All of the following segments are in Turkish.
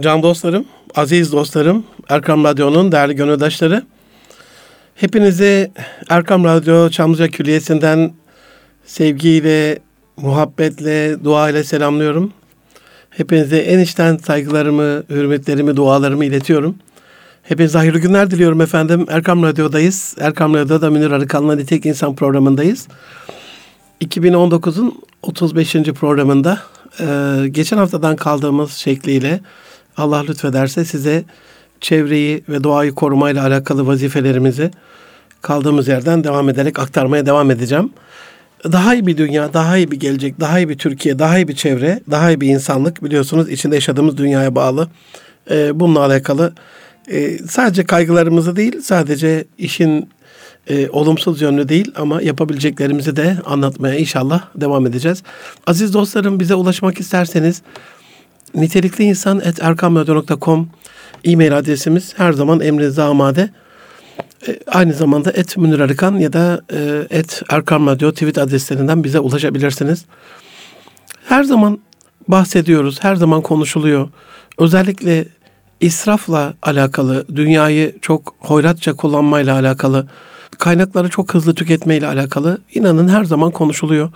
Can dostlarım, aziz dostlarım, Erkam Radyo'nun değerli gönüldaşları. Hepinizi Erkam Radyo Çamlıca Külliyesi'nden sevgiyle, muhabbetle, dua ile selamlıyorum. Hepinize en içten saygılarımı, hürmetlerimi, dualarımı iletiyorum. Hepinize hayırlı günler diliyorum efendim. Erkam Radyo'dayız. Erkam Radyo'da Münir Arıkan'la Nitek İnsan programındayız. 2019'un 35. programında e, geçen haftadan kaldığımız şekliyle Allah lütfederse size çevreyi ve doğayı korumayla alakalı vazifelerimizi kaldığımız yerden devam ederek aktarmaya devam edeceğim. Daha iyi bir dünya, daha iyi bir gelecek, daha iyi bir Türkiye, daha iyi bir çevre, daha iyi bir insanlık biliyorsunuz içinde yaşadığımız dünyaya bağlı. E, bununla alakalı e, sadece kaygılarımızı değil, sadece işin e, olumsuz yönlü değil ama yapabileceklerimizi de anlatmaya inşallah devam edeceğiz. Aziz dostlarım bize ulaşmak isterseniz nitelikli insan et erkamradyo.com e-mail adresimiz her zaman emrinize amade. E, aynı zamanda et Münir Arıkan ya da e, et Erkam Radyo tweet adreslerinden bize ulaşabilirsiniz. Her zaman bahsediyoruz, her zaman konuşuluyor. Özellikle israfla alakalı, dünyayı çok hoyratça kullanmayla alakalı, kaynakları çok hızlı tüketmeyle alakalı inanın her zaman konuşuluyor.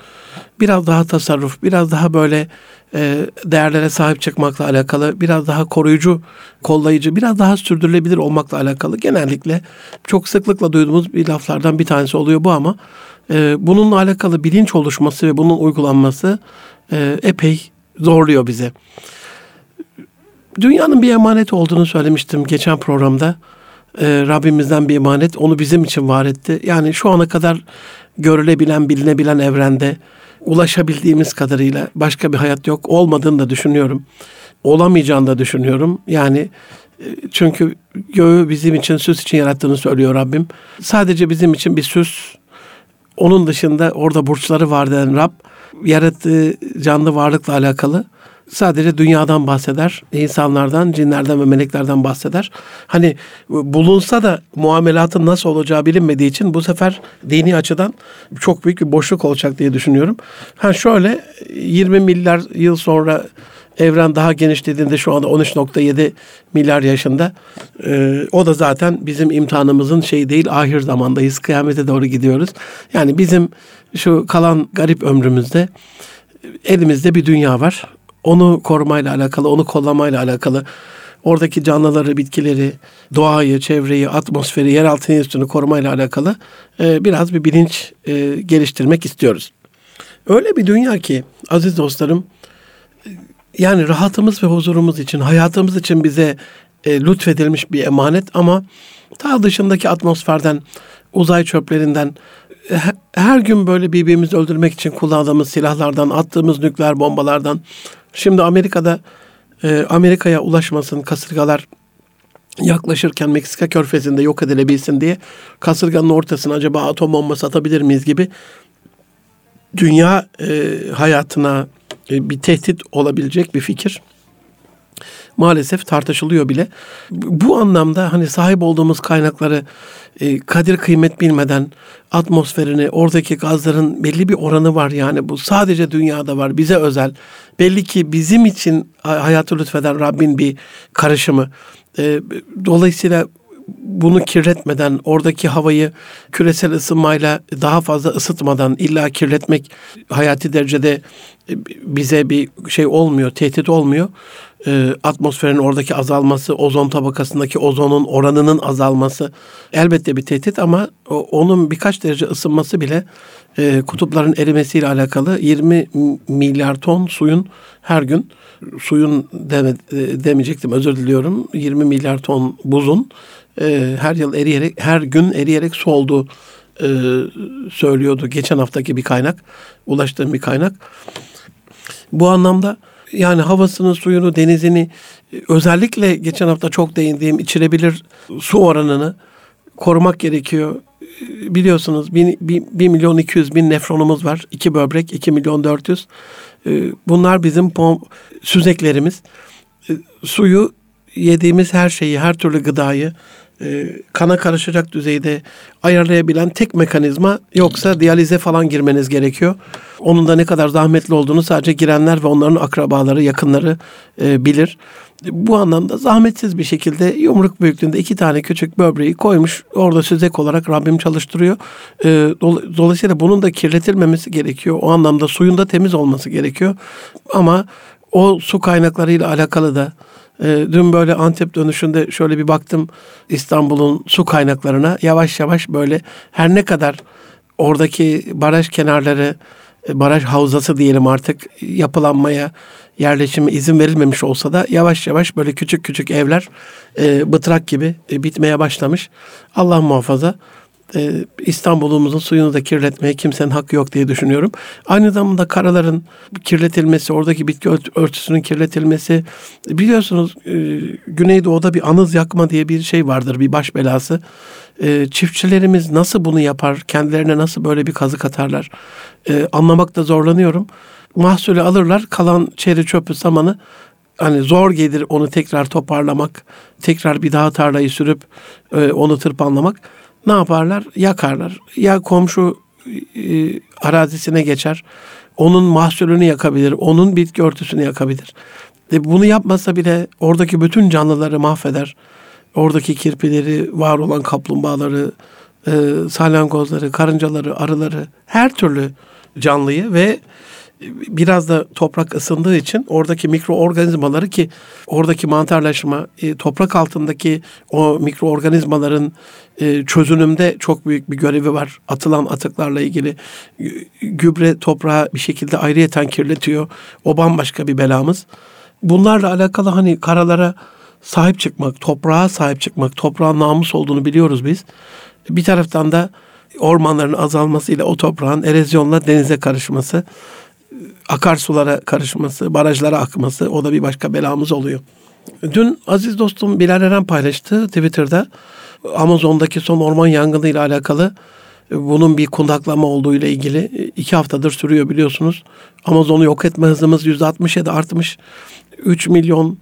Biraz daha tasarruf, biraz daha böyle e, değerlere sahip çıkmakla alakalı, biraz daha koruyucu, kollayıcı, biraz daha sürdürülebilir olmakla alakalı genellikle çok sıklıkla duyduğumuz bir laflardan bir tanesi oluyor bu ama e, bununla alakalı bilinç oluşması ve bunun uygulanması e, epey zorluyor bize. Dünyanın bir emanet olduğunu söylemiştim geçen programda. Ee, Rabbimizden bir emanet onu bizim için var etti. Yani şu ana kadar görülebilen, bilinebilen evrende ulaşabildiğimiz kadarıyla başka bir hayat yok. Olmadığını da düşünüyorum. Olamayacağını da düşünüyorum. Yani e, çünkü göğü bizim için süs için yarattığını söylüyor Rabbim. Sadece bizim için bir süs. Onun dışında orada burçları var den Rab yarattığı canlı varlıkla alakalı sadece dünyadan bahseder, insanlardan, cinlerden ve meleklerden bahseder. Hani bulunsa da muamelatın nasıl olacağı bilinmediği için bu sefer dini açıdan çok büyük bir boşluk olacak diye düşünüyorum. Ha şöyle 20 milyar yıl sonra evren daha genişlediğinde şu anda 13.7 milyar yaşında. Ee, o da zaten bizim imtihanımızın şey değil ahir zamandayız. Kıyamete doğru gidiyoruz. Yani bizim şu kalan garip ömrümüzde elimizde bir dünya var onu korumayla alakalı, onu kollamayla alakalı oradaki canlıları, bitkileri, doğayı, çevreyi, atmosferi, yeraltı enstitüsünü korumayla alakalı e, biraz bir bilinç e, geliştirmek istiyoruz. Öyle bir dünya ki aziz dostlarım yani rahatımız ve huzurumuz için, hayatımız için bize e, lütfedilmiş bir emanet ama daha dışındaki atmosferden, uzay çöplerinden, her gün böyle birbirimizi öldürmek için kullandığımız silahlardan, attığımız nükleer bombalardan, Şimdi Amerika'da e, Amerika'ya ulaşmasın kasırgalar yaklaşırken Meksika körfezinde yok edilebilsin diye kasırganın ortasına acaba atom bombası atabilir miyiz gibi dünya e, hayatına e, bir tehdit olabilecek bir fikir maalesef tartışılıyor bile. Bu anlamda hani sahip olduğumuz kaynakları e, kadir kıymet bilmeden atmosferini, oradaki gazların belli bir oranı var yani bu sadece dünyada var, bize özel. Belli ki bizim için hayatı lütfeden Rabbin bir karışımı. E, dolayısıyla bunu kirletmeden, oradaki havayı küresel ısınmayla daha fazla ısıtmadan illa kirletmek hayati derecede e, bize bir şey olmuyor, tehdit olmuyor. E, atmosferin oradaki azalması, ozon tabakasındaki ozonun oranının azalması elbette bir tehdit ama onun birkaç derece ısınması bile e, kutupların erimesiyle alakalı 20 milyar ton suyun her gün suyun deme, demeyecektim özür diliyorum 20 milyar ton buzun e, her yıl eriyerek, her gün eriyerek soldu e, söylüyordu geçen haftaki bir kaynak, ulaştığım bir kaynak. Bu anlamda yani havasını, suyunu, denizini özellikle geçen hafta çok değindiğim içilebilir su oranını korumak gerekiyor. Biliyorsunuz 1, 1 milyon 200 bin nefronumuz var. 2 böbrek 2 milyon 400. E, bunlar bizim pom süzeklerimiz. E, suyu yediğimiz her şeyi, her türlü gıdayı e, kana karışacak düzeyde ayarlayabilen tek mekanizma yoksa diyalize falan girmeniz gerekiyor. Onun da ne kadar zahmetli olduğunu sadece girenler ve onların akrabaları, yakınları e, bilir. Bu anlamda zahmetsiz bir şekilde yumruk büyüklüğünde iki tane küçük böbreği koymuş. Orada süzek olarak Rabbim çalıştırıyor. E, dolayısıyla bunun da kirletilmemesi gerekiyor. O anlamda suyun da temiz olması gerekiyor. Ama o su kaynaklarıyla alakalı da e, dün böyle Antep dönüşünde şöyle bir baktım İstanbul'un su kaynaklarına yavaş yavaş böyle her ne kadar oradaki baraj kenarları e, baraj havzası diyelim artık yapılanmaya yerleşime izin verilmemiş olsa da yavaş yavaş böyle küçük küçük evler e, bıtrak gibi e, bitmeye başlamış. Allah muhafaza e, İstanbul'umuzun suyunu da kirletmeye kimsenin hakkı yok diye düşünüyorum. Aynı zamanda karaların kirletilmesi, oradaki bitki örtüsünün kirletilmesi. Biliyorsunuz e, Güneydoğu'da bir anız yakma diye bir şey vardır, bir baş belası. E, çiftçilerimiz nasıl bunu yapar, kendilerine nasıl böyle bir kazık atarlar e, anlamakta zorlanıyorum. Mahsulü alırlar, kalan çeri çöpü samanı hani zor gelir onu tekrar toparlamak, tekrar bir daha tarlayı sürüp e, onu tırpanlamak ne yaparlar? Yakarlar. Ya komşu e, arazisine geçer. Onun mahsulünü yakabilir. Onun bitki örtüsünü yakabilir. E, bunu yapmasa bile oradaki bütün canlıları mahveder. Oradaki kirpileri, var olan kaplumbağaları, e, salyangozları, karıncaları, arıları, her türlü canlıyı ve biraz da toprak ısındığı için oradaki mikroorganizmaları ki oradaki mantarlaşma e, toprak altındaki o mikroorganizmaların e, çözünümde çok büyük bir görevi var. Atılan atıklarla ilgili gübre toprağı bir şekilde ayrıyeten kirletiyor. O bambaşka bir belamız. Bunlarla alakalı hani karalara sahip çıkmak, toprağa sahip çıkmak, toprağın namus olduğunu biliyoruz biz. Bir taraftan da ormanların azalmasıyla o toprağın erozyonla denize karışması akarsulara karışması, barajlara akması o da bir başka belamız oluyor. Dün aziz dostum Bilal Eren paylaştı Twitter'da. Amazon'daki son orman yangını ile alakalı bunun bir kundaklama olduğu ile ilgili iki haftadır sürüyor biliyorsunuz. Amazon'u yok etme hızımız yüzde 67 artmış. 3 milyon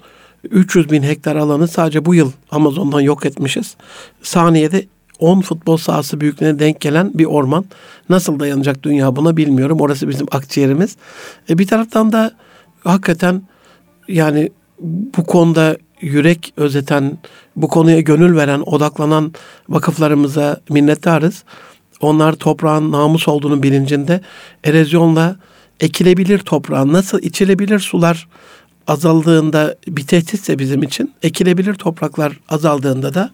300 bin hektar alanı sadece bu yıl Amazon'dan yok etmişiz. Saniyede 10 futbol sahası büyüklüğüne denk gelen bir orman. Nasıl dayanacak dünya buna bilmiyorum. Orası bizim akciğerimiz. E bir taraftan da hakikaten yani bu konuda yürek özeten, bu konuya gönül veren, odaklanan vakıflarımıza minnettarız. Onlar toprağın namus olduğunu bilincinde erozyonla ekilebilir toprağın nasıl içilebilir sular azaldığında bir tehditse bizim için ekilebilir topraklar azaldığında da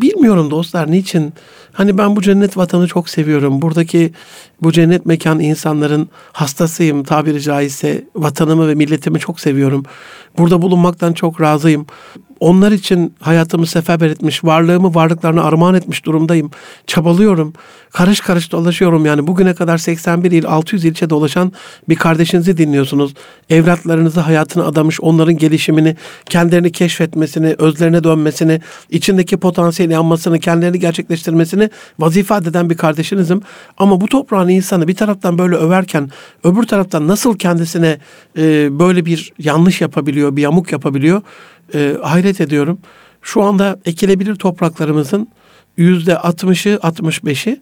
bilmiyorum dostlar niçin. Hani ben bu cennet vatanı çok seviyorum. Buradaki bu cennet mekan insanların hastasıyım tabiri caizse. Vatanımı ve milletimi çok seviyorum. Burada bulunmaktan çok razıyım. Onlar için hayatımı seferber etmiş, varlığımı varlıklarına armağan etmiş durumdayım. Çabalıyorum. Karış karış dolaşıyorum yani. Bugüne kadar 81 il, 600 ilçe dolaşan bir kardeşinizi dinliyorsunuz. Evlatlarınızı hayatını adamış, onların gelişimini, kendilerini keşfetmesini, özlerine dönmesini, içindeki potansiyeli yanmasını, kendilerini gerçekleştirmesini vazife eden bir kardeşinizim. Ama bu toprağın insanı bir taraftan böyle överken, öbür taraftan nasıl kendisine e, böyle bir yanlış yapabiliyor, bir yamuk yapabiliyor? e, hayret ediyorum. Şu anda ekilebilir topraklarımızın yüzde 60'ı 65'i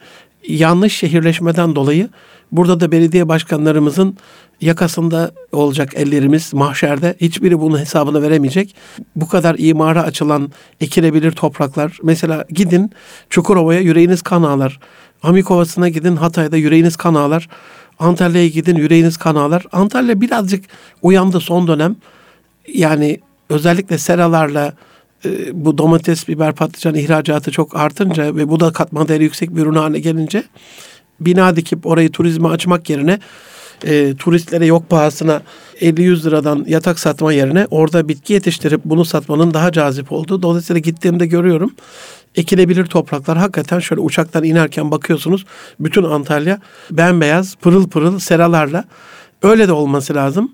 yanlış şehirleşmeden dolayı burada da belediye başkanlarımızın yakasında olacak ellerimiz mahşerde. Hiçbiri bunun hesabını veremeyecek. Bu kadar imara açılan ekilebilir topraklar. Mesela gidin Çukurova'ya yüreğiniz kan ağlar. Amikovası'na gidin Hatay'da yüreğiniz kan ağlar. Antalya'ya gidin yüreğiniz kan ağlar. Antalya birazcık uyandı son dönem. Yani özellikle seralarla e, bu domates, biber, patlıcan ihracatı çok artınca ve bu da katma değeri yüksek bir ürün haline gelince bina dikip orayı turizme açmak yerine e, turistlere yok pahasına 50-100 liradan yatak satma yerine orada bitki yetiştirip bunu satmanın daha cazip olduğu. Dolayısıyla gittiğimde görüyorum ekilebilir topraklar hakikaten şöyle uçaktan inerken bakıyorsunuz bütün Antalya bembeyaz pırıl pırıl seralarla öyle de olması lazım.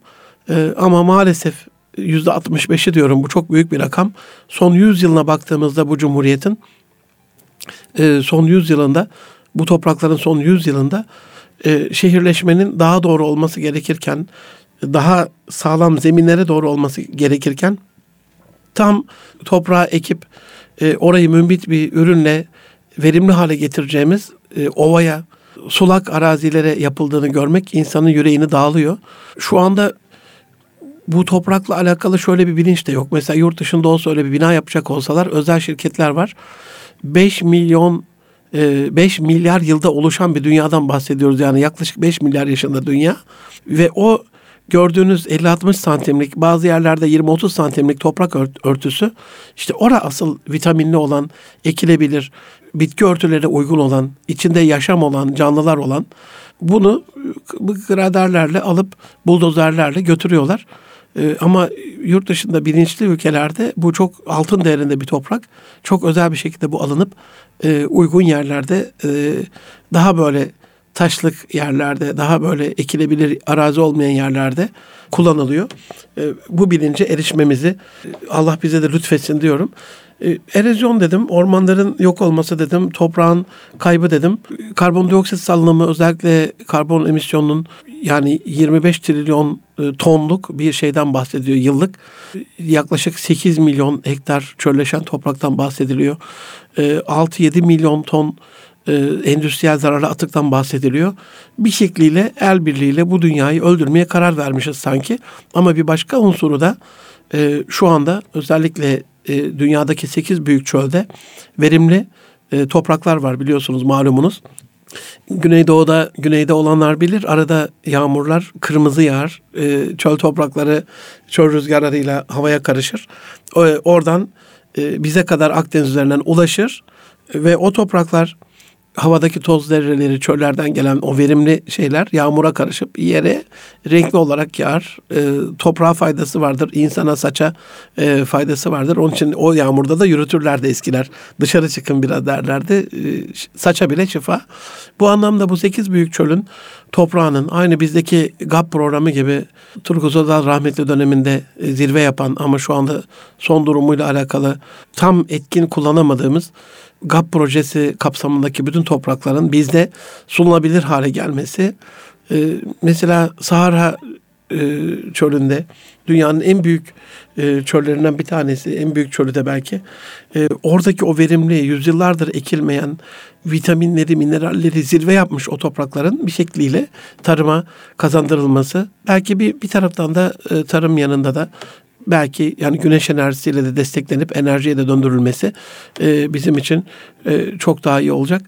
Ee, ama maalesef yüzde 65'i diyorum bu çok büyük bir rakam. Son 100 yılına baktığımızda bu cumhuriyetin e, son 100 yılında bu toprakların son 100 yılında e, şehirleşmenin daha doğru olması gerekirken daha sağlam zeminlere doğru olması gerekirken tam toprağa ekip e, orayı mümbit bir ürünle verimli hale getireceğimiz e, ovaya, sulak arazilere yapıldığını görmek insanın yüreğini dağılıyor. Şu anda bu toprakla alakalı şöyle bir bilinç de yok. Mesela yurt dışında olsa öyle bir bina yapacak olsalar özel şirketler var. 5 milyon 5 milyar yılda oluşan bir dünyadan bahsediyoruz. Yani yaklaşık 5 milyar yaşında dünya. Ve o gördüğünüz 50-60 santimlik bazı yerlerde 20-30 santimlik toprak örtüsü işte ora asıl vitaminli olan, ekilebilir, bitki örtüleri uygun olan, içinde yaşam olan, canlılar olan bunu bu graderlerle alıp buldozerlerle götürüyorlar. Ama yurt dışında bilinçli ülkelerde bu çok altın değerinde bir toprak. Çok özel bir şekilde bu alınıp uygun yerlerde daha böyle taşlık yerlerde, daha böyle ekilebilir arazi olmayan yerlerde kullanılıyor. E, bu bilince erişmemizi Allah bize de lütfetsin diyorum. E, erozyon dedim, ormanların yok olması dedim, toprağın kaybı dedim. Karbondioksit salınımı özellikle karbon emisyonunun yani 25 trilyon e, tonluk bir şeyden bahsediyor yıllık. Yaklaşık 8 milyon hektar çölleşen topraktan bahsediliyor. 6-7 e, milyon ton e, endüstriyel zararlı atıktan bahsediliyor. Bir şekliyle el birliğiyle bu dünyayı öldürmeye karar vermişiz sanki. Ama bir başka unsuru da şu anda özellikle dünyadaki 8 büyük çölde verimli topraklar var biliyorsunuz malumunuz. Güneydoğu'da, güneyde olanlar bilir. Arada yağmurlar kırmızı yağar. E, çöl toprakları çöl rüzgarlarıyla havaya karışır. O, oradan e, bize kadar Akdeniz üzerinden ulaşır. Ve o topraklar havadaki toz zerreleri, çöllerden gelen o verimli şeyler yağmura karışıp yere renkli olarak yağar. E, toprağa faydası vardır, insana saça e, faydası vardır. Onun için o yağmurda da yürütürlerdi eskiler. Dışarı çıkın biraz derlerdi. E, saça bile şifa. Bu anlamda bu sekiz büyük çölün toprağının aynı bizdeki GAP programı gibi Turgut Özal rahmetli döneminde e, zirve yapan ama şu anda son durumuyla alakalı tam etkin kullanamadığımız GAP projesi kapsamındaki bütün toprakların bizde sunulabilir hale gelmesi e, mesela Sahara e, çölünde dünyanın en büyük e, çöllerinden bir tanesi, en büyük çölü de belki. E, oradaki o verimli, yüzyıllardır ekilmeyen vitaminleri, mineralleri zirve yapmış o toprakların bir şekliyle tarıma kazandırılması. Belki bir, bir taraftan da e, tarım yanında da belki yani güneş enerjisiyle de desteklenip enerjiye de döndürülmesi e, bizim için e, çok daha iyi olacak.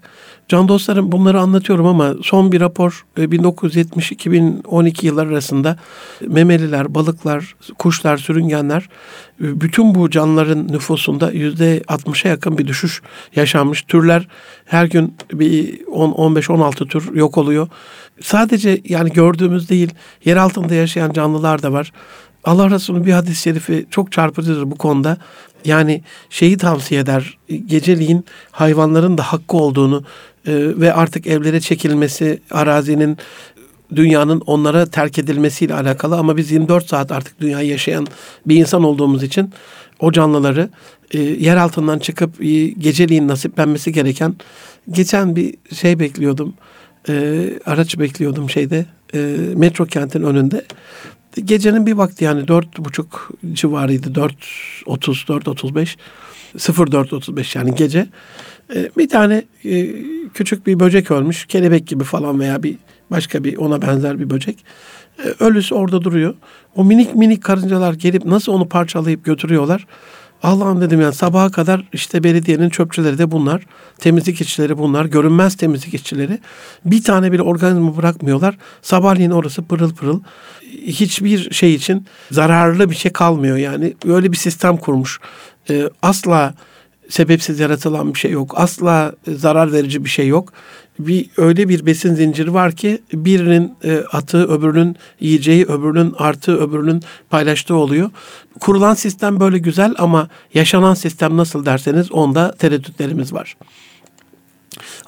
Can dostlarım bunları anlatıyorum ama son bir rapor 1970-2012 e, yıllar arasında memeliler, balıklar, kuşlar, sürüngenler e, bütün bu canlıların nüfusunda yüzde 60'a yakın bir düşüş yaşanmış. Türler her gün bir 10-15-16 tür yok oluyor. Sadece yani gördüğümüz değil yer altında yaşayan canlılar da var. Allah Resulü'nün bir hadis-i şerifi çok çarpıcıdır bu konuda. Yani şeyi tavsiye eder. Geceliğin hayvanların da hakkı olduğunu e, ve artık evlere çekilmesi, arazinin dünyanın onlara terk edilmesiyle alakalı ama biz 24 saat artık dünyayı yaşayan bir insan olduğumuz için o canlıları e, yer altından çıkıp e, geceliğin nasiplenmesi gereken geçen bir şey bekliyordum. E, araç bekliyordum şeyde e, metro kentin önünde. Gecenin bir vakti yani dört buçuk civarıydı. Dört otuz, dört otuz beş. Sıfır dört otuz beş yani gece. E, bir tane e, küçük bir böcek ölmüş. Kelebek gibi falan veya bir başka bir ona benzer bir böcek. E, ölüsü orada duruyor. O minik minik karıncalar gelip nasıl onu parçalayıp götürüyorlar. Allah'ım dedim yani sabaha kadar işte belediyenin çöpçüleri de bunlar. Temizlik işçileri bunlar. Görünmez temizlik işçileri. Bir tane bile organizma bırakmıyorlar. Sabahleyin orası pırıl pırıl. Hiçbir şey için zararlı bir şey kalmıyor yani. Öyle bir sistem kurmuş. Ee, asla sebepsiz yaratılan bir şey yok. Asla zarar verici bir şey yok bir öyle bir besin zinciri var ki birinin e, atı öbürünün yiyeceği öbürünün artı öbürünün paylaştığı oluyor. Kurulan sistem böyle güzel ama yaşanan sistem nasıl derseniz onda tereddütlerimiz var.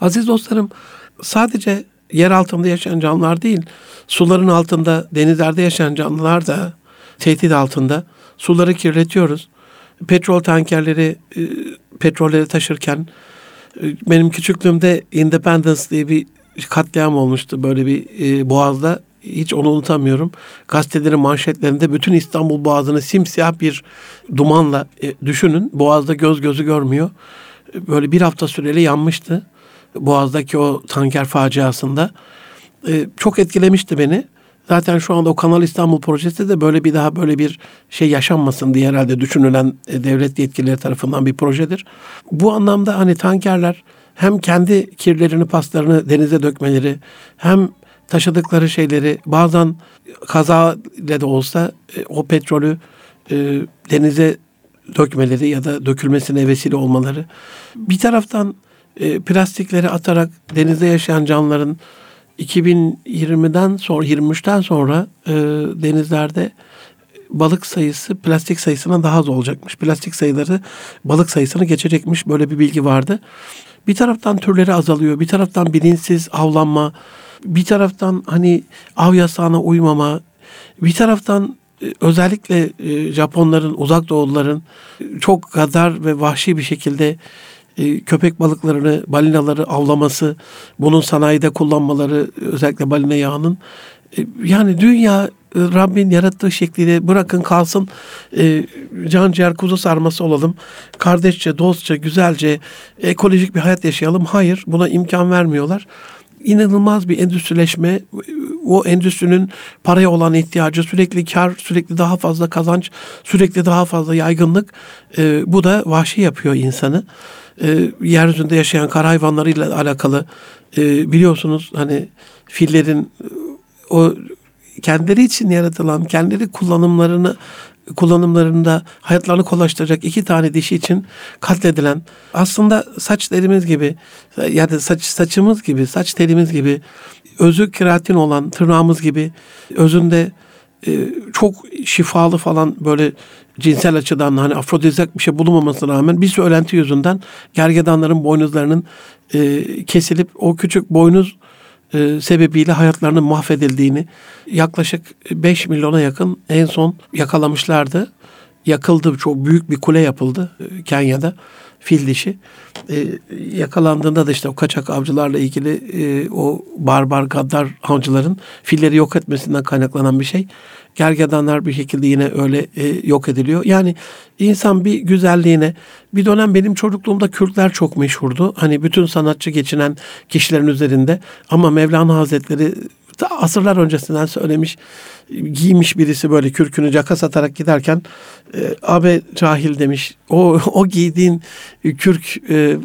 Aziz dostlarım sadece yer altında yaşayan canlılar değil suların altında denizlerde yaşayan canlılar da tehdit altında suları kirletiyoruz. Petrol tankerleri e, petrolleri taşırken benim küçüklüğümde Independence diye bir katliam olmuştu böyle bir e, boğazda. hiç onu unutamıyorum. Gazetelerin manşetlerinde bütün İstanbul Boğazı'nı simsiyah bir dumanla e, düşünün. Boğaz'da göz gözü görmüyor. Böyle bir hafta süreli yanmıştı. Boğaz'daki o tanker faciasında. E, çok etkilemişti beni. Zaten şu anda o Kanal İstanbul projesi de böyle bir daha böyle bir şey yaşanmasın diye herhalde düşünülen e, devlet yetkilileri tarafından bir projedir. Bu anlamda hani tankerler hem kendi kirlerini, paslarını denize dökmeleri, hem taşıdıkları şeyleri bazen kaza ile de olsa e, o petrolü e, denize dökmeleri ya da dökülmesine vesile olmaları. Bir taraftan plastikleri atarak denizde yaşayan canlıların 2020'den sonra 23'ten sonra e, denizlerde balık sayısı plastik sayısına daha az olacakmış. Plastik sayıları balık sayısını geçecekmiş. Böyle bir bilgi vardı. Bir taraftan türleri azalıyor. Bir taraftan bilinçsiz avlanma. Bir taraftan hani av yasağına uymama. Bir taraftan e, özellikle e, Japonların, uzak doğulların çok gadar ve vahşi bir şekilde e, köpek balıklarını, balinaları avlaması, bunun sanayide kullanmaları, özellikle balina yağının yani dünya Rabbin yarattığı şekliyle bırakın kalsın e, can ciğer kuzu sarması olalım. Kardeşçe, dostça, güzelce, ekolojik bir hayat yaşayalım. Hayır buna imkan vermiyorlar. İnanılmaz bir endüstrileşme, o endüstrinin paraya olan ihtiyacı, sürekli kar, sürekli daha fazla kazanç, sürekli daha fazla yaygınlık. E, bu da vahşi yapıyor insanı. E, yeryüzünde yaşayan kara hayvanlarıyla alakalı e, biliyorsunuz hani fillerin o kendileri için yaratılan, kendileri kullanımlarını kullanımlarında hayatlarını kolaylaştıracak iki tane dişi için katledilen aslında saç telimiz gibi yani saç saçımız gibi saç telimiz gibi özü keratin olan tırnağımız gibi özünde e, çok şifalı falan böyle cinsel açıdan hani afrodizyak bir şey bulunmamasına rağmen bir söylenti yüzünden gergedanların boynuzlarının e, kesilip o küçük boynuz e, sebebiyle hayatlarının mahvedildiğini yaklaşık 5 milyona yakın en son yakalamışlardı. Yakıldı çok büyük bir kule yapıldı e, Kenya'da fil dişi. E, yakalandığında da işte o kaçak avcılarla ilgili e, o barbar gaddar avcıların filleri yok etmesinden kaynaklanan bir şey. Gergedanlar bir şekilde yine öyle e, yok ediliyor. Yani insan bir güzelliğine bir dönem benim çocukluğumda Kürtler çok meşhurdu. Hani bütün sanatçı geçinen kişilerin üzerinde ama Mevlana Hazretleri asırlar öncesinden söylemiş giymiş birisi böyle kürkünü caka satarak giderken e, abe cahil demiş o o giydiğin kürk e,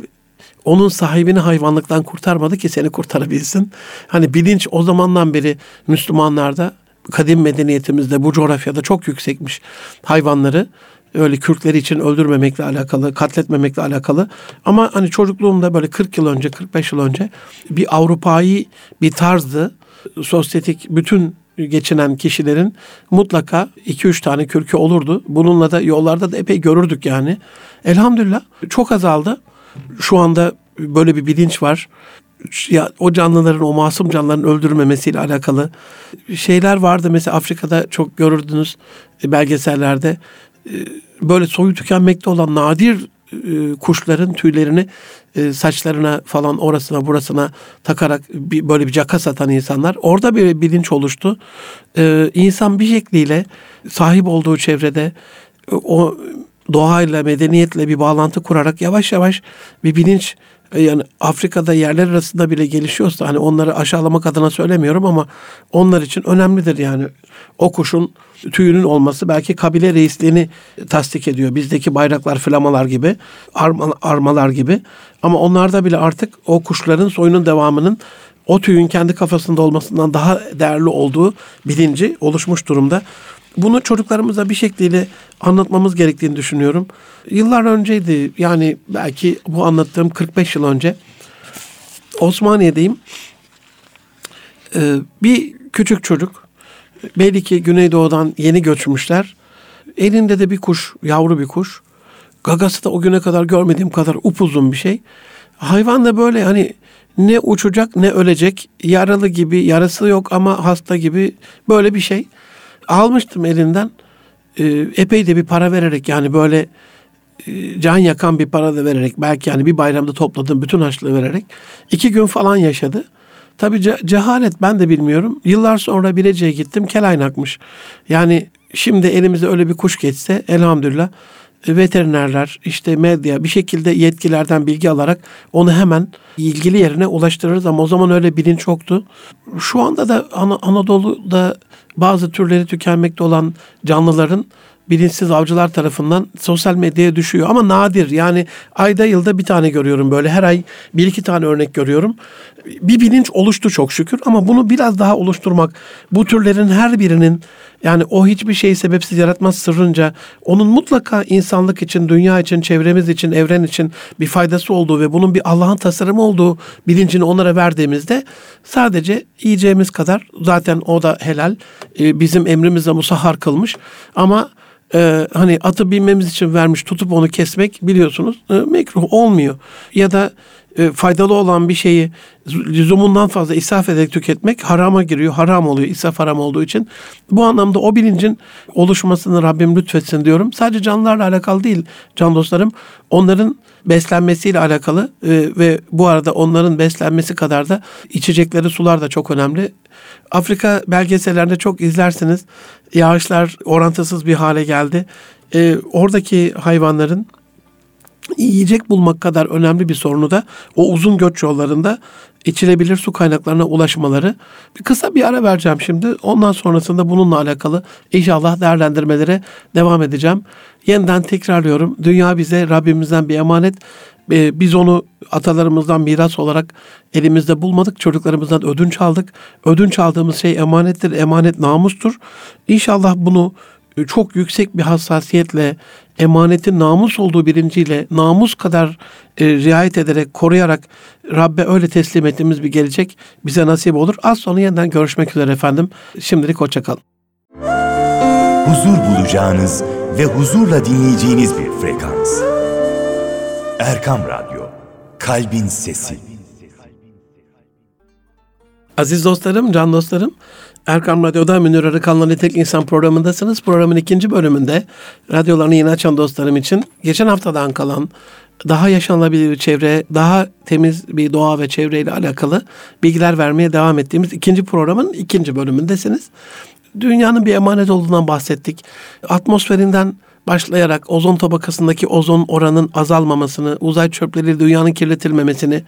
onun sahibini hayvanlıktan kurtarmadı ki seni kurtarabilsin. Hani bilinç o zamandan beri Müslümanlarda kadim medeniyetimizde bu coğrafyada çok yüksekmiş hayvanları öyle Kürtleri için öldürmemekle alakalı, katletmemekle alakalı. Ama hani çocukluğumda böyle 40 yıl önce, 45 yıl önce bir Avrupa'yı bir tarzdı. Sosyetik bütün geçinen kişilerin mutlaka 2-3 tane kürkü olurdu. Bununla da yollarda da epey görürdük yani. Elhamdülillah çok azaldı. Şu anda böyle bir bilinç var ya o canlıların o masum canlıların öldürmemesiyle alakalı şeyler vardı. Mesela Afrika'da çok görürdünüz e, belgesellerde e, böyle soyu tükenmekte olan nadir e, kuşların tüylerini saçlarına falan orasına burasına takarak bir, böyle bir caka satan insanlar. Orada bir bilinç oluştu. İnsan bir şekliyle sahip olduğu çevrede o doğayla, medeniyetle bir bağlantı kurarak yavaş yavaş bir bilinç e, yani Afrika'da yerler arasında bile gelişiyorsa hani onları aşağılamak adına söylemiyorum ama onlar için önemlidir yani. O kuşun tüyünün olması belki kabile reisliğini tasdik ediyor. Bizdeki bayraklar, flamalar gibi, arma, armalar gibi. Ama onlarda bile artık o kuşların soyunun devamının o tüyün kendi kafasında olmasından daha değerli olduğu bilinci oluşmuş durumda. Bunu çocuklarımıza bir şekliyle anlatmamız gerektiğini düşünüyorum. Yıllar önceydi yani belki bu anlattığım 45 yıl önce Osmaniye'deyim. Ee, bir küçük çocuk belli ki Güneydoğu'dan yeni göçmüşler. Elinde de bir kuş, yavru bir kuş. Gagası da o güne kadar görmediğim kadar upuzun bir şey. Hayvan da böyle hani ne uçacak ne ölecek. Yaralı gibi, yarası yok ama hasta gibi böyle bir şey almıştım elinden. E, epey de bir para vererek yani böyle e, can yakan bir para da vererek belki yani bir bayramda topladım bütün harçlığı vererek iki gün falan yaşadı. Tabii ce- cehalet ben de bilmiyorum. Yıllar sonra Bilecik'e gittim kelaynakmış. Yani şimdi elimize öyle bir kuş geçse elhamdülillah veterinerler işte medya bir şekilde yetkilerden bilgi alarak onu hemen ilgili yerine ulaştırırız ama o zaman öyle bilinç yoktu. Şu anda da Ana- Anadolu'da bazı türleri tükenmekte olan canlıların bilinçsiz avcılar tarafından sosyal medyaya düşüyor. Ama nadir yani ayda yılda bir tane görüyorum böyle. Her ay bir iki tane örnek görüyorum. Bir bilinç oluştu çok şükür. Ama bunu biraz daha oluşturmak bu türlerin her birinin yani o hiçbir şeyi sebepsiz yaratmaz sırrınca onun mutlaka insanlık için, dünya için, çevremiz için, evren için bir faydası olduğu ve bunun bir Allah'ın tasarımı olduğu bilincini onlara verdiğimizde sadece yiyeceğimiz kadar. Zaten o da helal. E, bizim emrimizle musahhar kılmış. Ama e, hani atı binmemiz için vermiş tutup onu kesmek biliyorsunuz e, mekruh olmuyor. Ya da e, faydalı olan bir şeyi lüzumundan fazla israf ederek tüketmek harama giriyor. Haram oluyor israf haram olduğu için. Bu anlamda o bilincin oluşmasını Rabbim lütfetsin diyorum. Sadece canlılarla alakalı değil can dostlarım. Onların beslenmesiyle alakalı e, ve bu arada onların beslenmesi kadar da içecekleri sular da çok önemli. Afrika belgesellerinde çok izlersiniz. Yağışlar orantısız bir hale geldi. E, oradaki hayvanların yiyecek bulmak kadar önemli bir sorunu da o uzun göç yollarında içilebilir su kaynaklarına ulaşmaları. Bir kısa bir ara vereceğim şimdi. Ondan sonrasında bununla alakalı inşallah değerlendirmelere devam edeceğim. Yeniden tekrarlıyorum. Dünya bize Rabbimizden bir emanet. Ee, biz onu atalarımızdan miras olarak elimizde bulmadık. Çocuklarımızdan ödünç aldık. Ödünç aldığımız şey emanettir. Emanet namustur. İnşallah bunu çok yüksek bir hassasiyetle emanetin namus olduğu bilinciyle namus kadar e, riayet ederek koruyarak Rabbe öyle teslim ettiğimiz bir gelecek bize nasip olur. Az sonra yeniden görüşmek üzere efendim. Şimdilik hoşçakalın. Huzur bulacağınız ve huzurla dinleyeceğiniz bir frekans. Erkam Radyo, Kalbin Sesi. Aziz dostlarım, can dostlarım, Erkam Radyo'da Münir Arıkan'la Nitek İnsan programındasınız. Programın ikinci bölümünde radyolarını yeni açan dostlarım için geçen haftadan kalan daha yaşanılabilir bir çevre, daha temiz bir doğa ve çevreyle alakalı bilgiler vermeye devam ettiğimiz ikinci programın ikinci bölümündesiniz. Dünyanın bir emanet olduğundan bahsettik. Atmosferinden başlayarak ozon tabakasındaki ozon oranın azalmamasını, uzay çöpleriyle dünyanın kirletilmemesini,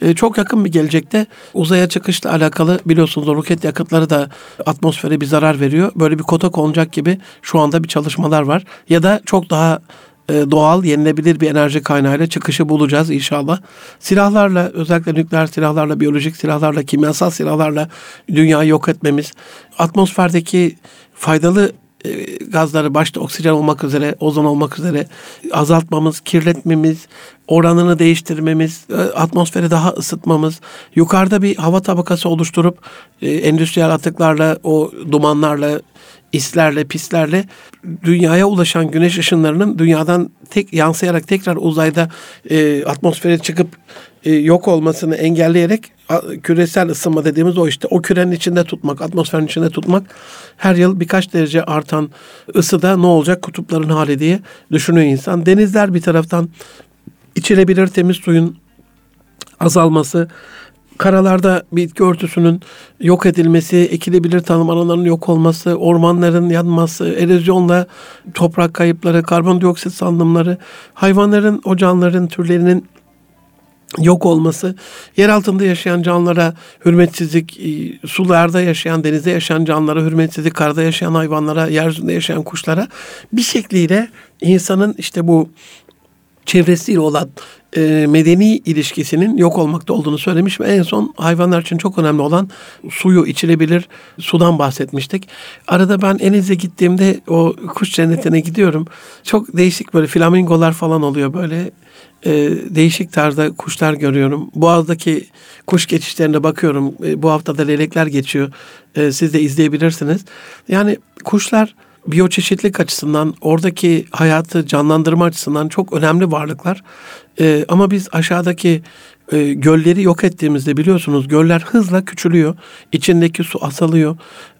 e, çok yakın bir gelecekte uzaya çıkışla alakalı biliyorsunuz roket yakıtları da atmosfere bir zarar veriyor. Böyle bir kota konacak gibi şu anda bir çalışmalar var. Ya da çok daha e, doğal, yenilebilir bir enerji kaynağıyla çıkışı bulacağız inşallah. Silahlarla, özellikle nükleer silahlarla, biyolojik silahlarla, kimyasal silahlarla dünyayı yok etmemiz, atmosferdeki faydalı gazları başta oksijen olmak üzere, ozon olmak üzere azaltmamız, kirletmemiz, oranını değiştirmemiz, e, atmosferi daha ısıtmamız, yukarıda bir hava tabakası oluşturup e, endüstriyel atıklarla, o dumanlarla, islerle, pislerle dünyaya ulaşan güneş ışınlarının dünyadan tek yansıyarak tekrar uzayda e, atmosfere çıkıp e, yok olmasını engelleyerek küresel ısınma dediğimiz o işte o kürenin içinde tutmak, atmosferin içinde tutmak her yıl birkaç derece artan ısıda ne olacak kutupların hali diye düşünüyor insan. Denizler bir taraftan içilebilir temiz suyun azalması, karalarda bitki örtüsünün yok edilmesi, ekilebilir tarım alanlarının yok olması, ormanların yanması, erozyonla toprak kayıpları, karbondioksit salınımları, hayvanların, o canlıların türlerinin yok olması, yer altında yaşayan canlılara hürmetsizlik, e, sularda yaşayan, denizde yaşayan canlılara hürmetsizlik, karada yaşayan hayvanlara, yeryüzünde yaşayan kuşlara bir şekliyle insanın işte bu çevresiyle olan e, medeni ilişkisinin yok olmakta olduğunu söylemiş ve en son hayvanlar için çok önemli olan suyu içilebilir sudan bahsetmiştik. Arada ben Eniz'e gittiğimde o kuş cennetine gidiyorum. Çok değişik böyle flamingolar falan oluyor böyle e, değişik tarzda kuşlar görüyorum. Boğaz'daki kuş geçişlerine bakıyorum. E, bu hafta da leylekler geçiyor. E, siz de izleyebilirsiniz. Yani kuşlar biyoçeşitlik açısından, oradaki hayatı canlandırma açısından çok önemli varlıklar. E, ama biz aşağıdaki e, gölleri yok ettiğimizde biliyorsunuz göller hızla küçülüyor. İçindeki su asalıyor.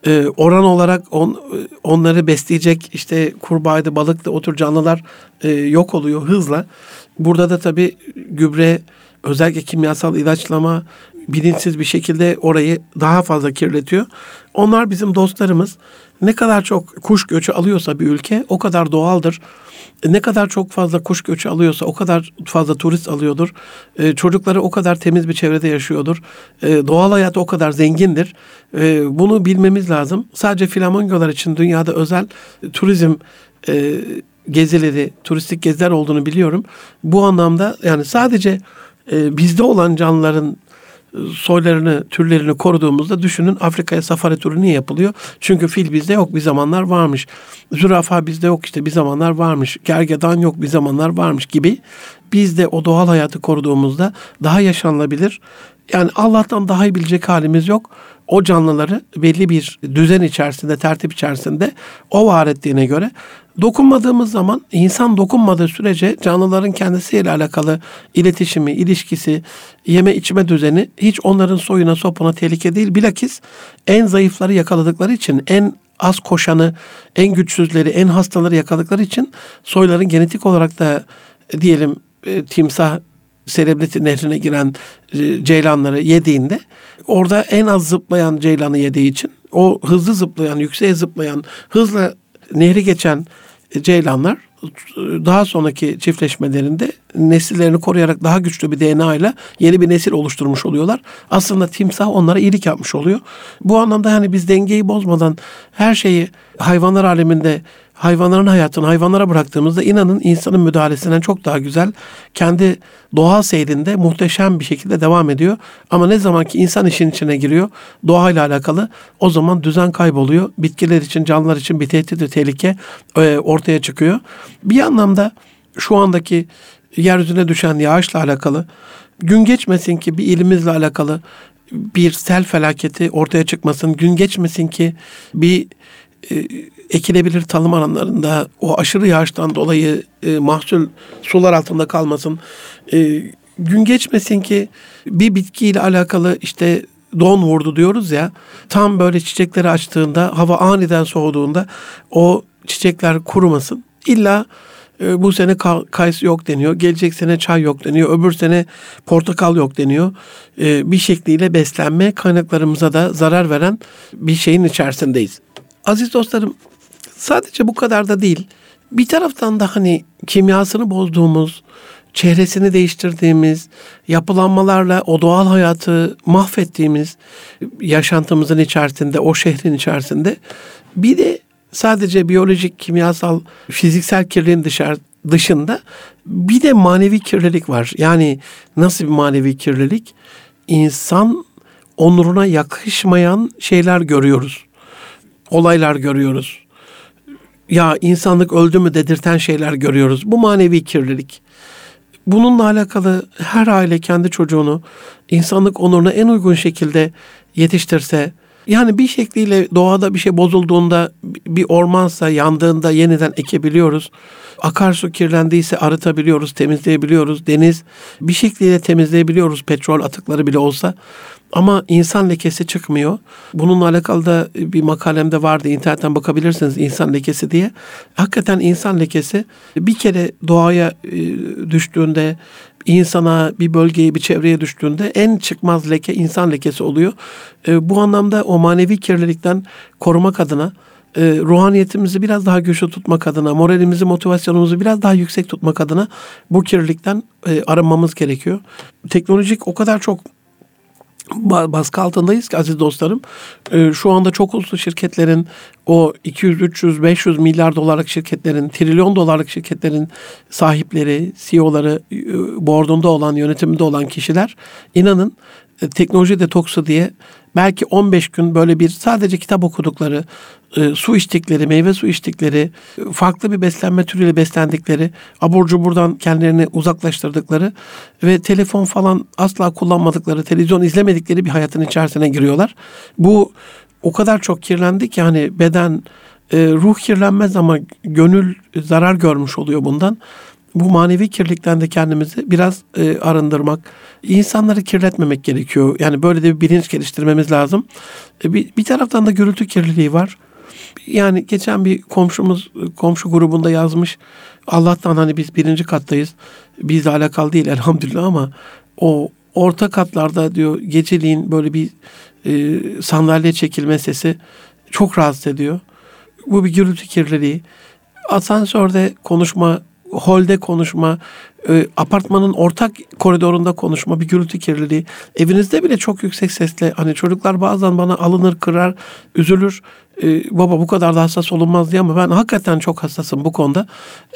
E, oran olarak on, onları besleyecek işte kurbağaydı, balıktı o tür canlılar e, yok oluyor hızla. Burada da tabii gübre, özellikle kimyasal ilaçlama, bilinçsiz bir şekilde orayı daha fazla kirletiyor. Onlar bizim dostlarımız. Ne kadar çok kuş göçü alıyorsa bir ülke o kadar doğaldır. Ne kadar çok fazla kuş göçü alıyorsa o kadar fazla turist alıyordur. Ee, çocukları o kadar temiz bir çevrede yaşıyordur. Ee, doğal hayat o kadar zengindir. Ee, bunu bilmemiz lazım. Sadece flamingolar için dünyada özel turizm e, gezileri, turistik geziler olduğunu biliyorum. Bu anlamda yani sadece e, bizde olan canlıların soylarını, türlerini koruduğumuzda düşünün Afrika'ya safari turu niye yapılıyor? Çünkü fil bizde yok bir zamanlar varmış. Zürafa bizde yok işte bir zamanlar varmış. Gergedan yok bir zamanlar varmış gibi. Biz de o doğal hayatı koruduğumuzda daha yaşanılabilir. Yani Allah'tan daha iyi bilecek halimiz yok. O canlıları belli bir düzen içerisinde, tertip içerisinde o var ettiğine göre Dokunmadığımız zaman insan dokunmadığı sürece canlıların kendisiyle alakalı iletişimi, ilişkisi, yeme içme düzeni hiç onların soyuna sopuna tehlike değil. Bilakis en zayıfları yakaladıkları için en az koşanı, en güçsüzleri, en hastaları yakaladıkları için soyların genetik olarak da diyelim e, timsah Serebriti nehrine giren e, ceylanları yediğinde orada en az zıplayan ceylanı yediği için o hızlı zıplayan, yükseğe zıplayan, hızla nehri geçen ceylanlar daha sonraki çiftleşmelerinde nesillerini koruyarak daha güçlü bir DNA ile yeni bir nesil oluşturmuş oluyorlar. Aslında timsah onlara iyilik yapmış oluyor. Bu anlamda hani biz dengeyi bozmadan her şeyi hayvanlar aleminde hayvanların hayatını hayvanlara bıraktığımızda inanın insanın müdahalesinden çok daha güzel kendi doğal seyrinde muhteşem bir şekilde devam ediyor. Ama ne zaman ki insan işin içine giriyor doğayla alakalı o zaman düzen kayboluyor. Bitkiler için canlılar için bir tehdit ve tehlike e, ortaya çıkıyor. Bir anlamda şu andaki yeryüzüne düşen yağışla alakalı gün geçmesin ki bir ilimizle alakalı bir sel felaketi ortaya çıkmasın. Gün geçmesin ki bir e, ekilebilir tarım alanlarında o aşırı yağıştan dolayı e, mahsul sular altında kalmasın. E, gün geçmesin ki bir bitkiyle alakalı işte don vurdu diyoruz ya. Tam böyle çiçekleri açtığında hava aniden soğuduğunda o çiçekler kurumasın. İlla e, bu sene kayısı yok deniyor. Gelecek sene çay yok deniyor. Öbür sene portakal yok deniyor. E, bir şekliyle beslenme kaynaklarımıza da zarar veren bir şeyin içerisindeyiz. Aziz dostlarım sadece bu kadar da değil. Bir taraftan da hani kimyasını bozduğumuz, çehresini değiştirdiğimiz, yapılanmalarla o doğal hayatı mahvettiğimiz yaşantımızın içerisinde, o şehrin içerisinde bir de sadece biyolojik, kimyasal, fiziksel kirliliğin dışarı, dışında bir de manevi kirlilik var. Yani nasıl bir manevi kirlilik? İnsan onuruna yakışmayan şeyler görüyoruz olaylar görüyoruz. Ya insanlık öldü mü dedirten şeyler görüyoruz. Bu manevi kirlilik. Bununla alakalı her aile kendi çocuğunu insanlık onuruna en uygun şekilde yetiştirse, yani bir şekliyle doğada bir şey bozulduğunda bir ormansa yandığında yeniden ekebiliyoruz. Akarsu kirlendiyse arıtabiliyoruz, temizleyebiliyoruz. Deniz bir şekliyle temizleyebiliyoruz petrol atıkları bile olsa. Ama insan lekesi çıkmıyor. Bununla alakalı da bir makalemde vardı. İnternetten bakabilirsiniz insan lekesi diye. Hakikaten insan lekesi bir kere doğaya e, düştüğünde insana, bir bölgeye, bir çevreye düştüğünde en çıkmaz leke insan lekesi oluyor. E, bu anlamda o manevi kirlilikten korumak adına e, ruhaniyetimizi biraz daha güçlü tutmak adına, moralimizi, motivasyonumuzu biraz daha yüksek tutmak adına bu kirlilikten e, arınmamız gerekiyor. Teknolojik o kadar çok baskı altındayız ki aziz dostlarım. Ee, şu anda çok uluslu şirketlerin o 200, 300, 500 milyar dolarlık şirketlerin, trilyon dolarlık şirketlerin sahipleri, CEO'ları, e, boardunda olan, yönetiminde olan kişiler inanın e, teknoloji detoksu diye belki 15 gün böyle bir sadece kitap okudukları, e, su içtikleri, meyve su içtikleri, farklı bir beslenme türüyle beslendikleri, abur cuburdan kendilerini uzaklaştırdıkları ve telefon falan asla kullanmadıkları, televizyon izlemedikleri bir hayatın içerisine giriyorlar. Bu o kadar çok kirlendi ki hani beden, e, ruh kirlenmez ama gönül zarar görmüş oluyor bundan bu manevi kirlilikten de kendimizi biraz e, arındırmak, insanları kirletmemek gerekiyor. Yani böyle de bir bilinç geliştirmemiz lazım. E, bir, bir taraftan da gürültü kirliliği var. Yani geçen bir komşumuz komşu grubunda yazmış. Allah'tan hani biz birinci kattayız. Bizle alakalı değil elhamdülillah ama o orta katlarda diyor geceliğin böyle bir e, sandalye çekilme sesi çok rahatsız ediyor. Bu bir gürültü kirliliği. Asansörde konuşma, holde konuşma, e, apartmanın ortak koridorunda konuşma, bir gürültü kirliliği. Evinizde bile çok yüksek sesle hani çocuklar bazen bana alınır, kırar, üzülür. E, baba bu kadar da hassas olunmaz diye ama ben hakikaten çok hassasım bu konuda.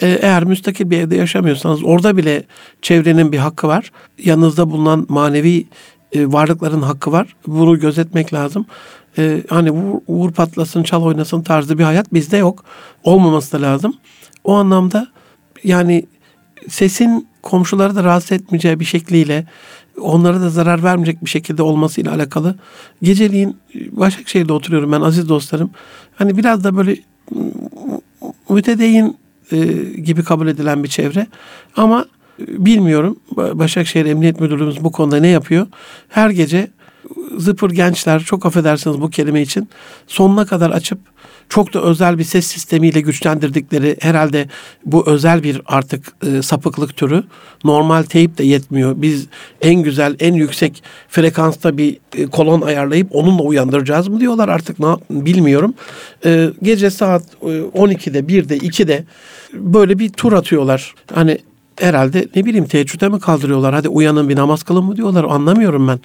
E, eğer müstakil bir evde yaşamıyorsanız orada bile çevrenin bir hakkı var. Yanınızda bulunan manevi e, varlıkların hakkı var. Bunu gözetmek lazım. E, hani vur, vur patlasın, çal oynasın tarzı bir hayat bizde yok. Olmaması da lazım. O anlamda yani sesin komşuları da rahatsız etmeyeceği bir şekliyle onlara da zarar vermeyecek bir şekilde olmasıyla alakalı. Geceliğin Başakşehir'de oturuyorum ben aziz dostlarım. Hani biraz da böyle mütedeyin e, gibi kabul edilen bir çevre. Ama bilmiyorum Başakşehir Emniyet Müdürlüğümüz bu konuda ne yapıyor? Her gece zıpır gençler çok affedersiniz bu kelime için sonuna kadar açıp çok da özel bir ses sistemiyle güçlendirdikleri herhalde bu özel bir artık e, sapıklık türü. Normal teyip de yetmiyor. Biz en güzel, en yüksek frekansta bir e, kolon ayarlayıp onunla uyandıracağız mı diyorlar artık ne bilmiyorum. E, gece saat e, 12'de, 1'de, 2'de böyle bir tur atıyorlar. Hani herhalde ne bileyim teheccüde mi kaldırıyorlar? Hadi uyanın bir namaz kılın mı diyorlar? Anlamıyorum ben.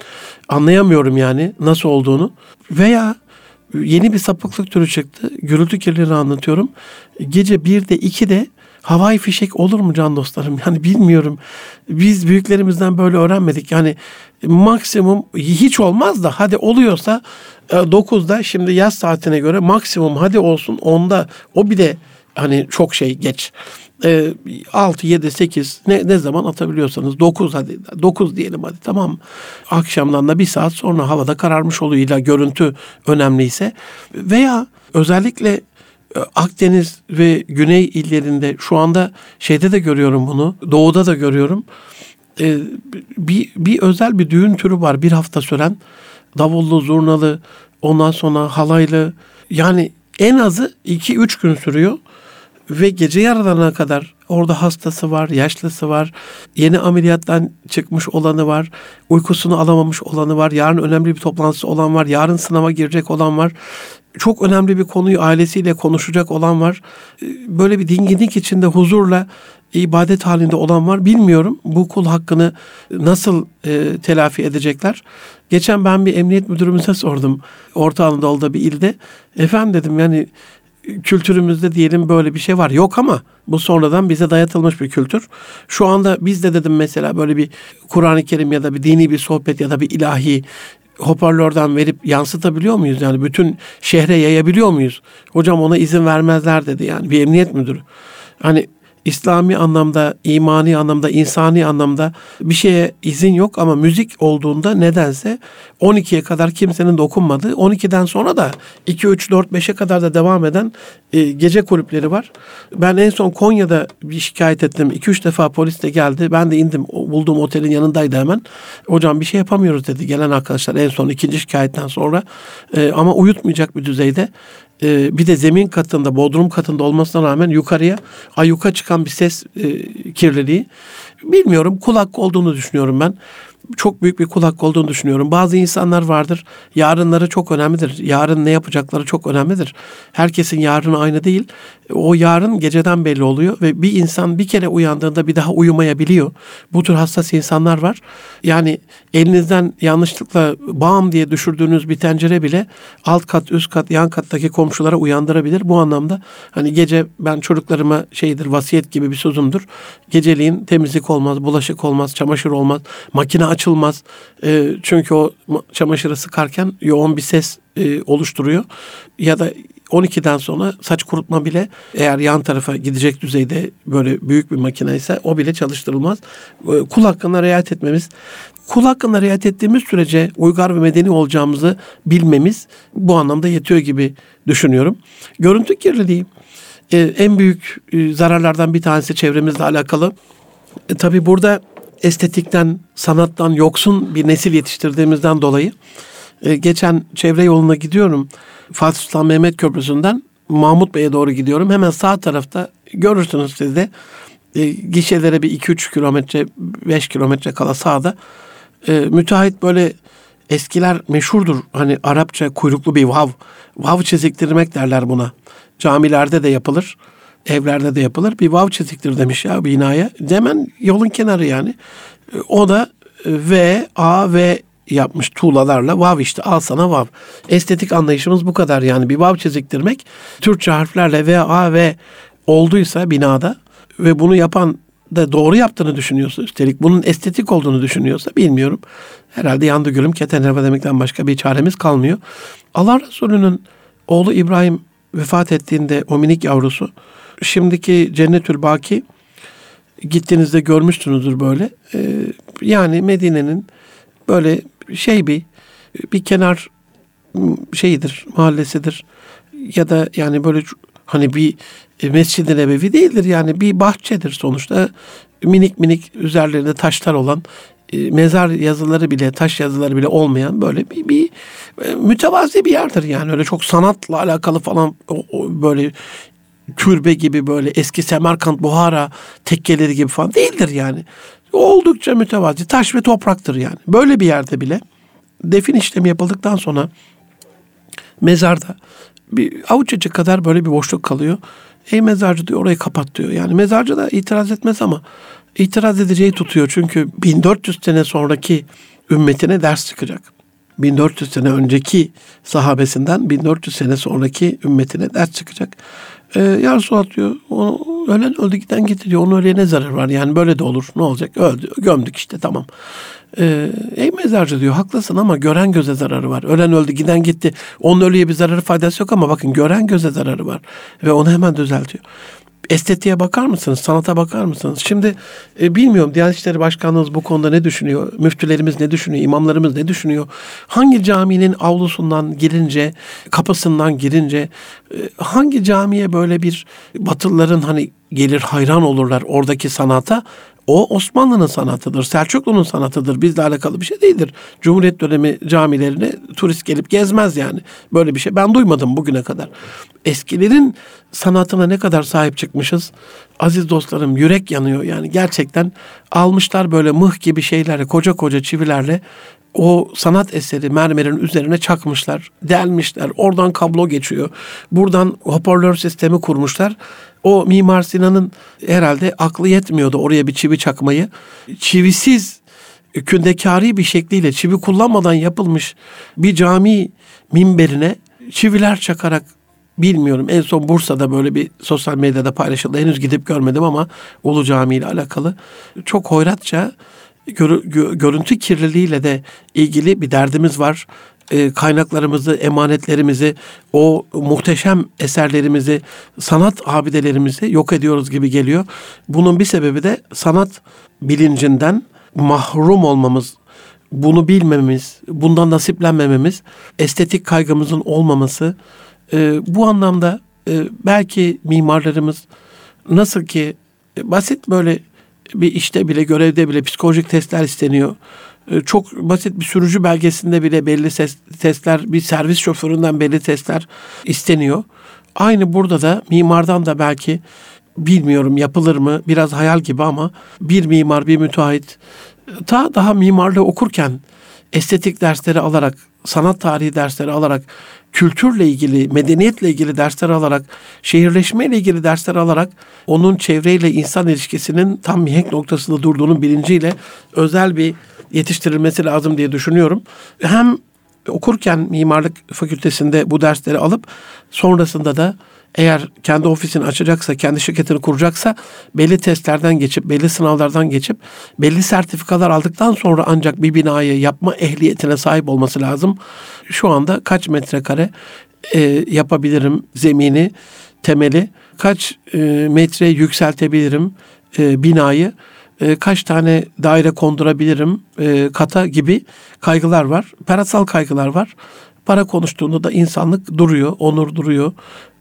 Anlayamıyorum yani nasıl olduğunu. Veya yeni bir sapıklık türü çıktı. Gürültü kirliliğini anlatıyorum. Gece 1'de 2'de havai fişek olur mu can dostlarım? Yani bilmiyorum. Biz büyüklerimizden böyle öğrenmedik. Yani maksimum hiç olmaz da hadi oluyorsa 9'da e, şimdi yaz saatine göre maksimum hadi olsun 10'da o bir de hani çok şey geç. 6, 7, 8 ne, ne zaman atabiliyorsanız 9 hadi 9 diyelim hadi tamam. Akşamdan da bir saat sonra havada kararmış oluyor illa görüntü önemliyse veya özellikle e, Akdeniz ve Güney illerinde şu anda şeyde de görüyorum bunu. Doğuda da görüyorum. Ee, bir, bir özel bir düğün türü var bir hafta süren. Davullu, zurnalı, ondan sonra halaylı. Yani en azı 2-3 gün sürüyor ve gece yarılarına kadar orada hastası var, yaşlısı var, yeni ameliyattan çıkmış olanı var, uykusunu alamamış olanı var, yarın önemli bir toplantısı olan var, yarın sınava girecek olan var. Çok önemli bir konuyu ailesiyle konuşacak olan var. Böyle bir dinginlik içinde huzurla ibadet halinde olan var. Bilmiyorum bu kul hakkını nasıl e, telafi edecekler. Geçen ben bir emniyet müdürümüze sordum. Orta Anadolu'da bir ilde. Efendim dedim yani kültürümüzde diyelim böyle bir şey var. Yok ama bu sonradan bize dayatılmış bir kültür. Şu anda biz de dedim mesela böyle bir Kur'an-ı Kerim ya da bir dini bir sohbet ya da bir ilahi hoparlörden verip yansıtabiliyor muyuz? Yani bütün şehre yayabiliyor muyuz? Hocam ona izin vermezler dedi yani bir emniyet müdürü. Hani İslami anlamda, imani anlamda, insani anlamda bir şeye izin yok ama müzik olduğunda nedense 12'ye kadar kimsenin dokunmadığı, 12'den sonra da 2, 3, 4, 5'e kadar da devam eden e, gece kulüpleri var. Ben en son Konya'da bir şikayet ettim. 2-3 defa polis de geldi. Ben de indim. Bulduğum otelin yanındaydı hemen. Hocam bir şey yapamıyoruz dedi gelen arkadaşlar en son ikinci şikayetten sonra. E, ama uyutmayacak bir düzeyde e, bir de zemin katında, bodrum katında olmasına rağmen yukarıya ayuka çıkan bir ses e, kirliliği. Bilmiyorum kulak olduğunu düşünüyorum ben çok büyük bir kulak olduğunu düşünüyorum. Bazı insanlar vardır. Yarınları çok önemlidir. Yarın ne yapacakları çok önemlidir. Herkesin yarını aynı değil. O yarın geceden belli oluyor ve bir insan bir kere uyandığında bir daha uyumayabiliyor. Bu tür hassas insanlar var. Yani elinizden yanlışlıkla bam diye düşürdüğünüz bir tencere bile alt kat, üst kat, yan kattaki komşulara uyandırabilir. Bu anlamda hani gece ben çocuklarıma şeydir vasiyet gibi bir sözümdür. Geceliğin temizlik olmaz, bulaşık olmaz, çamaşır olmaz, makine açılmaz. E, çünkü o çamaşırı sıkarken yoğun bir ses e, oluşturuyor. Ya da 12'den sonra saç kurutma bile eğer yan tarafa gidecek düzeyde böyle büyük bir makine ise o bile çalıştırılmaz. E, kul hakkına riayet etmemiz kul hakkına riayet ettiğimiz sürece uygar ve medeni olacağımızı bilmemiz bu anlamda yetiyor gibi düşünüyorum. Görüntü kirliliği e, en büyük e, zararlardan bir tanesi çevremizle alakalı. E, tabii burada estetikten, sanattan yoksun bir nesil yetiştirdiğimizden dolayı e, geçen çevre yoluna gidiyorum. Fatih Sultan Mehmet Köprüsü'nden Mahmut Bey'e doğru gidiyorum. Hemen sağ tarafta görürsünüz siz de e, gişelere bir 2-3 kilometre, 5 kilometre kala sağda E, müteahhit böyle eskiler meşhurdur. Hani Arapça kuyruklu bir vav. Vav çiziktirmek derler buna. Camilerde de yapılır. Evlerde de yapılır. Bir vav çiziktir demiş ya binaya. Hemen yolun kenarı yani. E, o da e, V, A, V yapmış tuğlalarla vav işte al sana vav. Estetik anlayışımız bu kadar yani bir vav çiziktirmek Türkçe harflerle V, A, V olduysa binada ve bunu yapan da doğru yaptığını düşünüyorsa üstelik bunun estetik olduğunu düşünüyorsa bilmiyorum. Herhalde yandı gülüm keten demekten başka bir çaremiz kalmıyor. Allah Resulü'nün oğlu İbrahim vefat ettiğinde o minik yavrusu şimdiki Cennetül Baki gittiğinizde görmüşsünüzdür böyle. Ee, yani Medine'nin böyle şey bir bir kenar şeyidir, mahallesidir. Ya da yani böyle hani bir Mescid-i Nebevi değildir yani bir bahçedir sonuçta. Minik minik üzerlerinde taşlar olan e, mezar yazıları bile taş yazıları bile olmayan böyle bir, bir e, mütevazi bir yerdir yani öyle çok sanatla alakalı falan böyle türbe gibi böyle eski Semerkant Buhara tekkeleri gibi falan değildir yani. Oldukça mütevazi taş ve topraktır yani. Böyle bir yerde bile defin işlemi yapıldıktan sonra mezarda bir avuç içi kadar böyle bir boşluk kalıyor. Ey mezarcı diyor orayı kapat diyor. Yani mezarcı da itiraz etmez ama itiraz edeceği tutuyor. Çünkü 1400 sene sonraki ümmetine ders çıkacak. 1400 sene önceki sahabesinden 1400 sene sonraki ümmetine ders çıkacak. Ee, ya Resulallah diyor o, ölen öldü giden gitti diyor. Onun ölüye ne zarar var? Yani böyle de olur. Ne olacak? Öldü. Gömdük işte tamam. Ee, ey mezarcı diyor haklısın ama gören göze zararı var. Ölen öldü giden gitti. Onun ölüye bir zararı faydası yok ama bakın gören göze zararı var. Ve onu hemen düzeltiyor estetiğe bakar mısınız? Sanata bakar mısınız? Şimdi e, bilmiyorum Diyanet İşleri Başkanlığımız bu konuda ne düşünüyor? Müftülerimiz ne düşünüyor? İmamlarımız ne düşünüyor? Hangi caminin avlusundan girince, kapısından girince e, hangi camiye böyle bir Batılıların hani gelir hayran olurlar oradaki sanata o Osmanlı'nın sanatıdır, Selçuklu'nun sanatıdır. Bizle alakalı bir şey değildir. Cumhuriyet dönemi camilerine turist gelip gezmez yani. Böyle bir şey ben duymadım bugüne kadar. Eskilerin sanatına ne kadar sahip çıkmışız. Aziz dostlarım yürek yanıyor yani gerçekten almışlar böyle mıh gibi şeylerle koca koca çivilerle o sanat eseri mermerin üzerine çakmışlar, delmişler. Oradan kablo geçiyor. Buradan hoparlör sistemi kurmuşlar. O Mimar Sinan'ın herhalde aklı yetmiyordu oraya bir çivi çakmayı. Çivisiz kündekari bir şekliyle çivi kullanmadan yapılmış bir cami minberine çiviler çakarak bilmiyorum. En son Bursa'da böyle bir sosyal medyada paylaşıldı. Henüz gidip görmedim ama Ulu Cami ile alakalı çok hoyratça gör, görüntü kirliliğiyle de ilgili bir derdimiz var. E, kaynaklarımızı, emanetlerimizi, o muhteşem eserlerimizi, sanat abidelerimizi yok ediyoruz gibi geliyor. Bunun bir sebebi de sanat bilincinden mahrum olmamız, bunu bilmememiz, bundan nasiplenmememiz, estetik kaygımızın olmaması. E, bu anlamda e, belki mimarlarımız nasıl ki basit böyle bir işte bile görevde bile psikolojik testler isteniyor. Ee, çok basit bir sürücü belgesinde bile belli ses, testler, bir servis şoföründen belli testler isteniyor. Aynı burada da mimardan da belki bilmiyorum yapılır mı biraz hayal gibi ama bir mimar bir müteahhit ta daha mimarlığı okurken estetik dersleri alarak sanat tarihi dersleri alarak kültürle ilgili, medeniyetle ilgili dersler alarak, şehirleşmeyle ilgili dersler alarak onun çevreyle insan ilişkisinin tam mihenk noktasında durduğunun bilinciyle özel bir yetiştirilmesi lazım diye düşünüyorum. Hem okurken mimarlık fakültesinde bu dersleri alıp sonrasında da eğer kendi ofisini açacaksa, kendi şirketini kuracaksa belli testlerden geçip, belli sınavlardan geçip, belli sertifikalar aldıktan sonra ancak bir binayı yapma ehliyetine sahip olması lazım. Şu anda kaç metrekare e, yapabilirim zemini, temeli, kaç e, metre yükseltebilirim e, binayı, e, kaç tane daire kondurabilirim e, kata gibi kaygılar var. Parasal kaygılar var. Para konuştuğunda da insanlık duruyor, onur duruyor,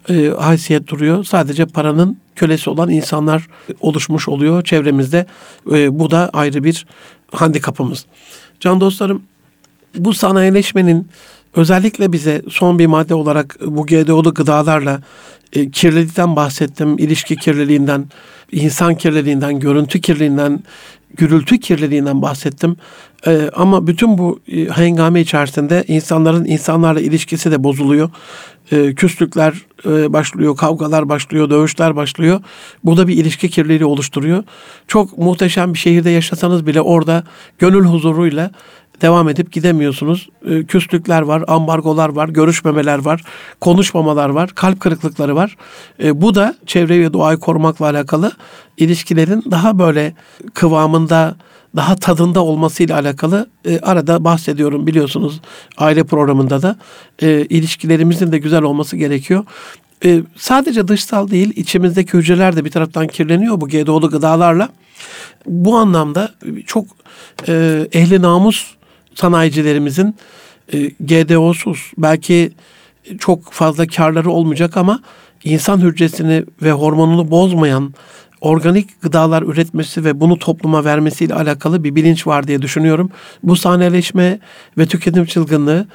e, haysiyet duruyor. Sadece paranın kölesi olan insanlar oluşmuş oluyor çevremizde. E, bu da ayrı bir handikapımız. Can dostlarım bu sanayileşmenin özellikle bize son bir madde olarak bu GDO'lu gıdalarla e, kirlilikten bahsettim. ilişki kirliliğinden, insan kirliliğinden, görüntü kirliliğinden, gürültü kirliliğinden bahsettim. Ee, ama bütün bu e, hengame içerisinde insanların insanlarla ilişkisi de bozuluyor. Ee, küslükler e, başlıyor, kavgalar başlıyor, dövüşler başlıyor. Bu da bir ilişki kirliliği oluşturuyor. Çok muhteşem bir şehirde yaşasanız bile orada gönül huzuruyla devam edip gidemiyorsunuz. E, küslükler var, ambargolar var, görüşmemeler var, konuşmamalar var, kalp kırıklıkları var. E, bu da çevreyi ve doğayı korumakla alakalı ilişkilerin daha böyle kıvamında, daha tadında olmasıyla alakalı e, arada bahsediyorum biliyorsunuz aile programında da e, ilişkilerimizin de güzel olması gerekiyor. E, sadece dışsal değil içimizdeki hücreler de bir taraftan kirleniyor bu GDO'lu gıdalarla. Bu anlamda çok e, ehli namus sanayicilerimizin e, GDO'suz belki çok fazla karları olmayacak ama insan hücresini ve hormonunu bozmayan organik gıdalar üretmesi ve bunu topluma vermesiyle alakalı bir bilinç var diye düşünüyorum. Bu sahneleşme ve tüketim çılgınlığı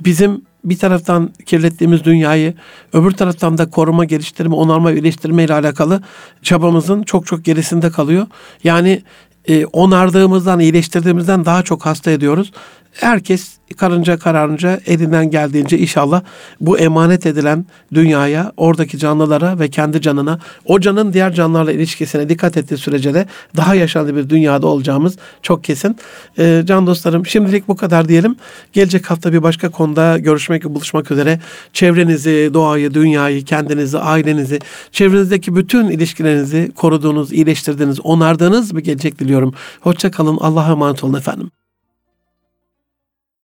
bizim bir taraftan kirlettiğimiz dünyayı, öbür taraftan da koruma, geliştirme, onarma, iyileştirme ile alakalı çabamızın çok çok gerisinde kalıyor. Yani e, onardığımızdan, iyileştirdiğimizden daha çok hasta ediyoruz. Herkes karınca kararınca elinden geldiğince inşallah bu emanet edilen dünyaya, oradaki canlılara ve kendi canına, o canın diğer canlılarla ilişkisine dikkat ettiği sürece de daha yaşanlı bir dünyada olacağımız çok kesin. Ee, can dostlarım şimdilik bu kadar diyelim. Gelecek hafta bir başka konuda görüşmek buluşmak üzere. Çevrenizi, doğayı, dünyayı, kendinizi, ailenizi, çevrenizdeki bütün ilişkilerinizi koruduğunuz, iyileştirdiğiniz, onardığınız bir gelecek diliyorum. Hoşça kalın. Allah'a emanet olun efendim.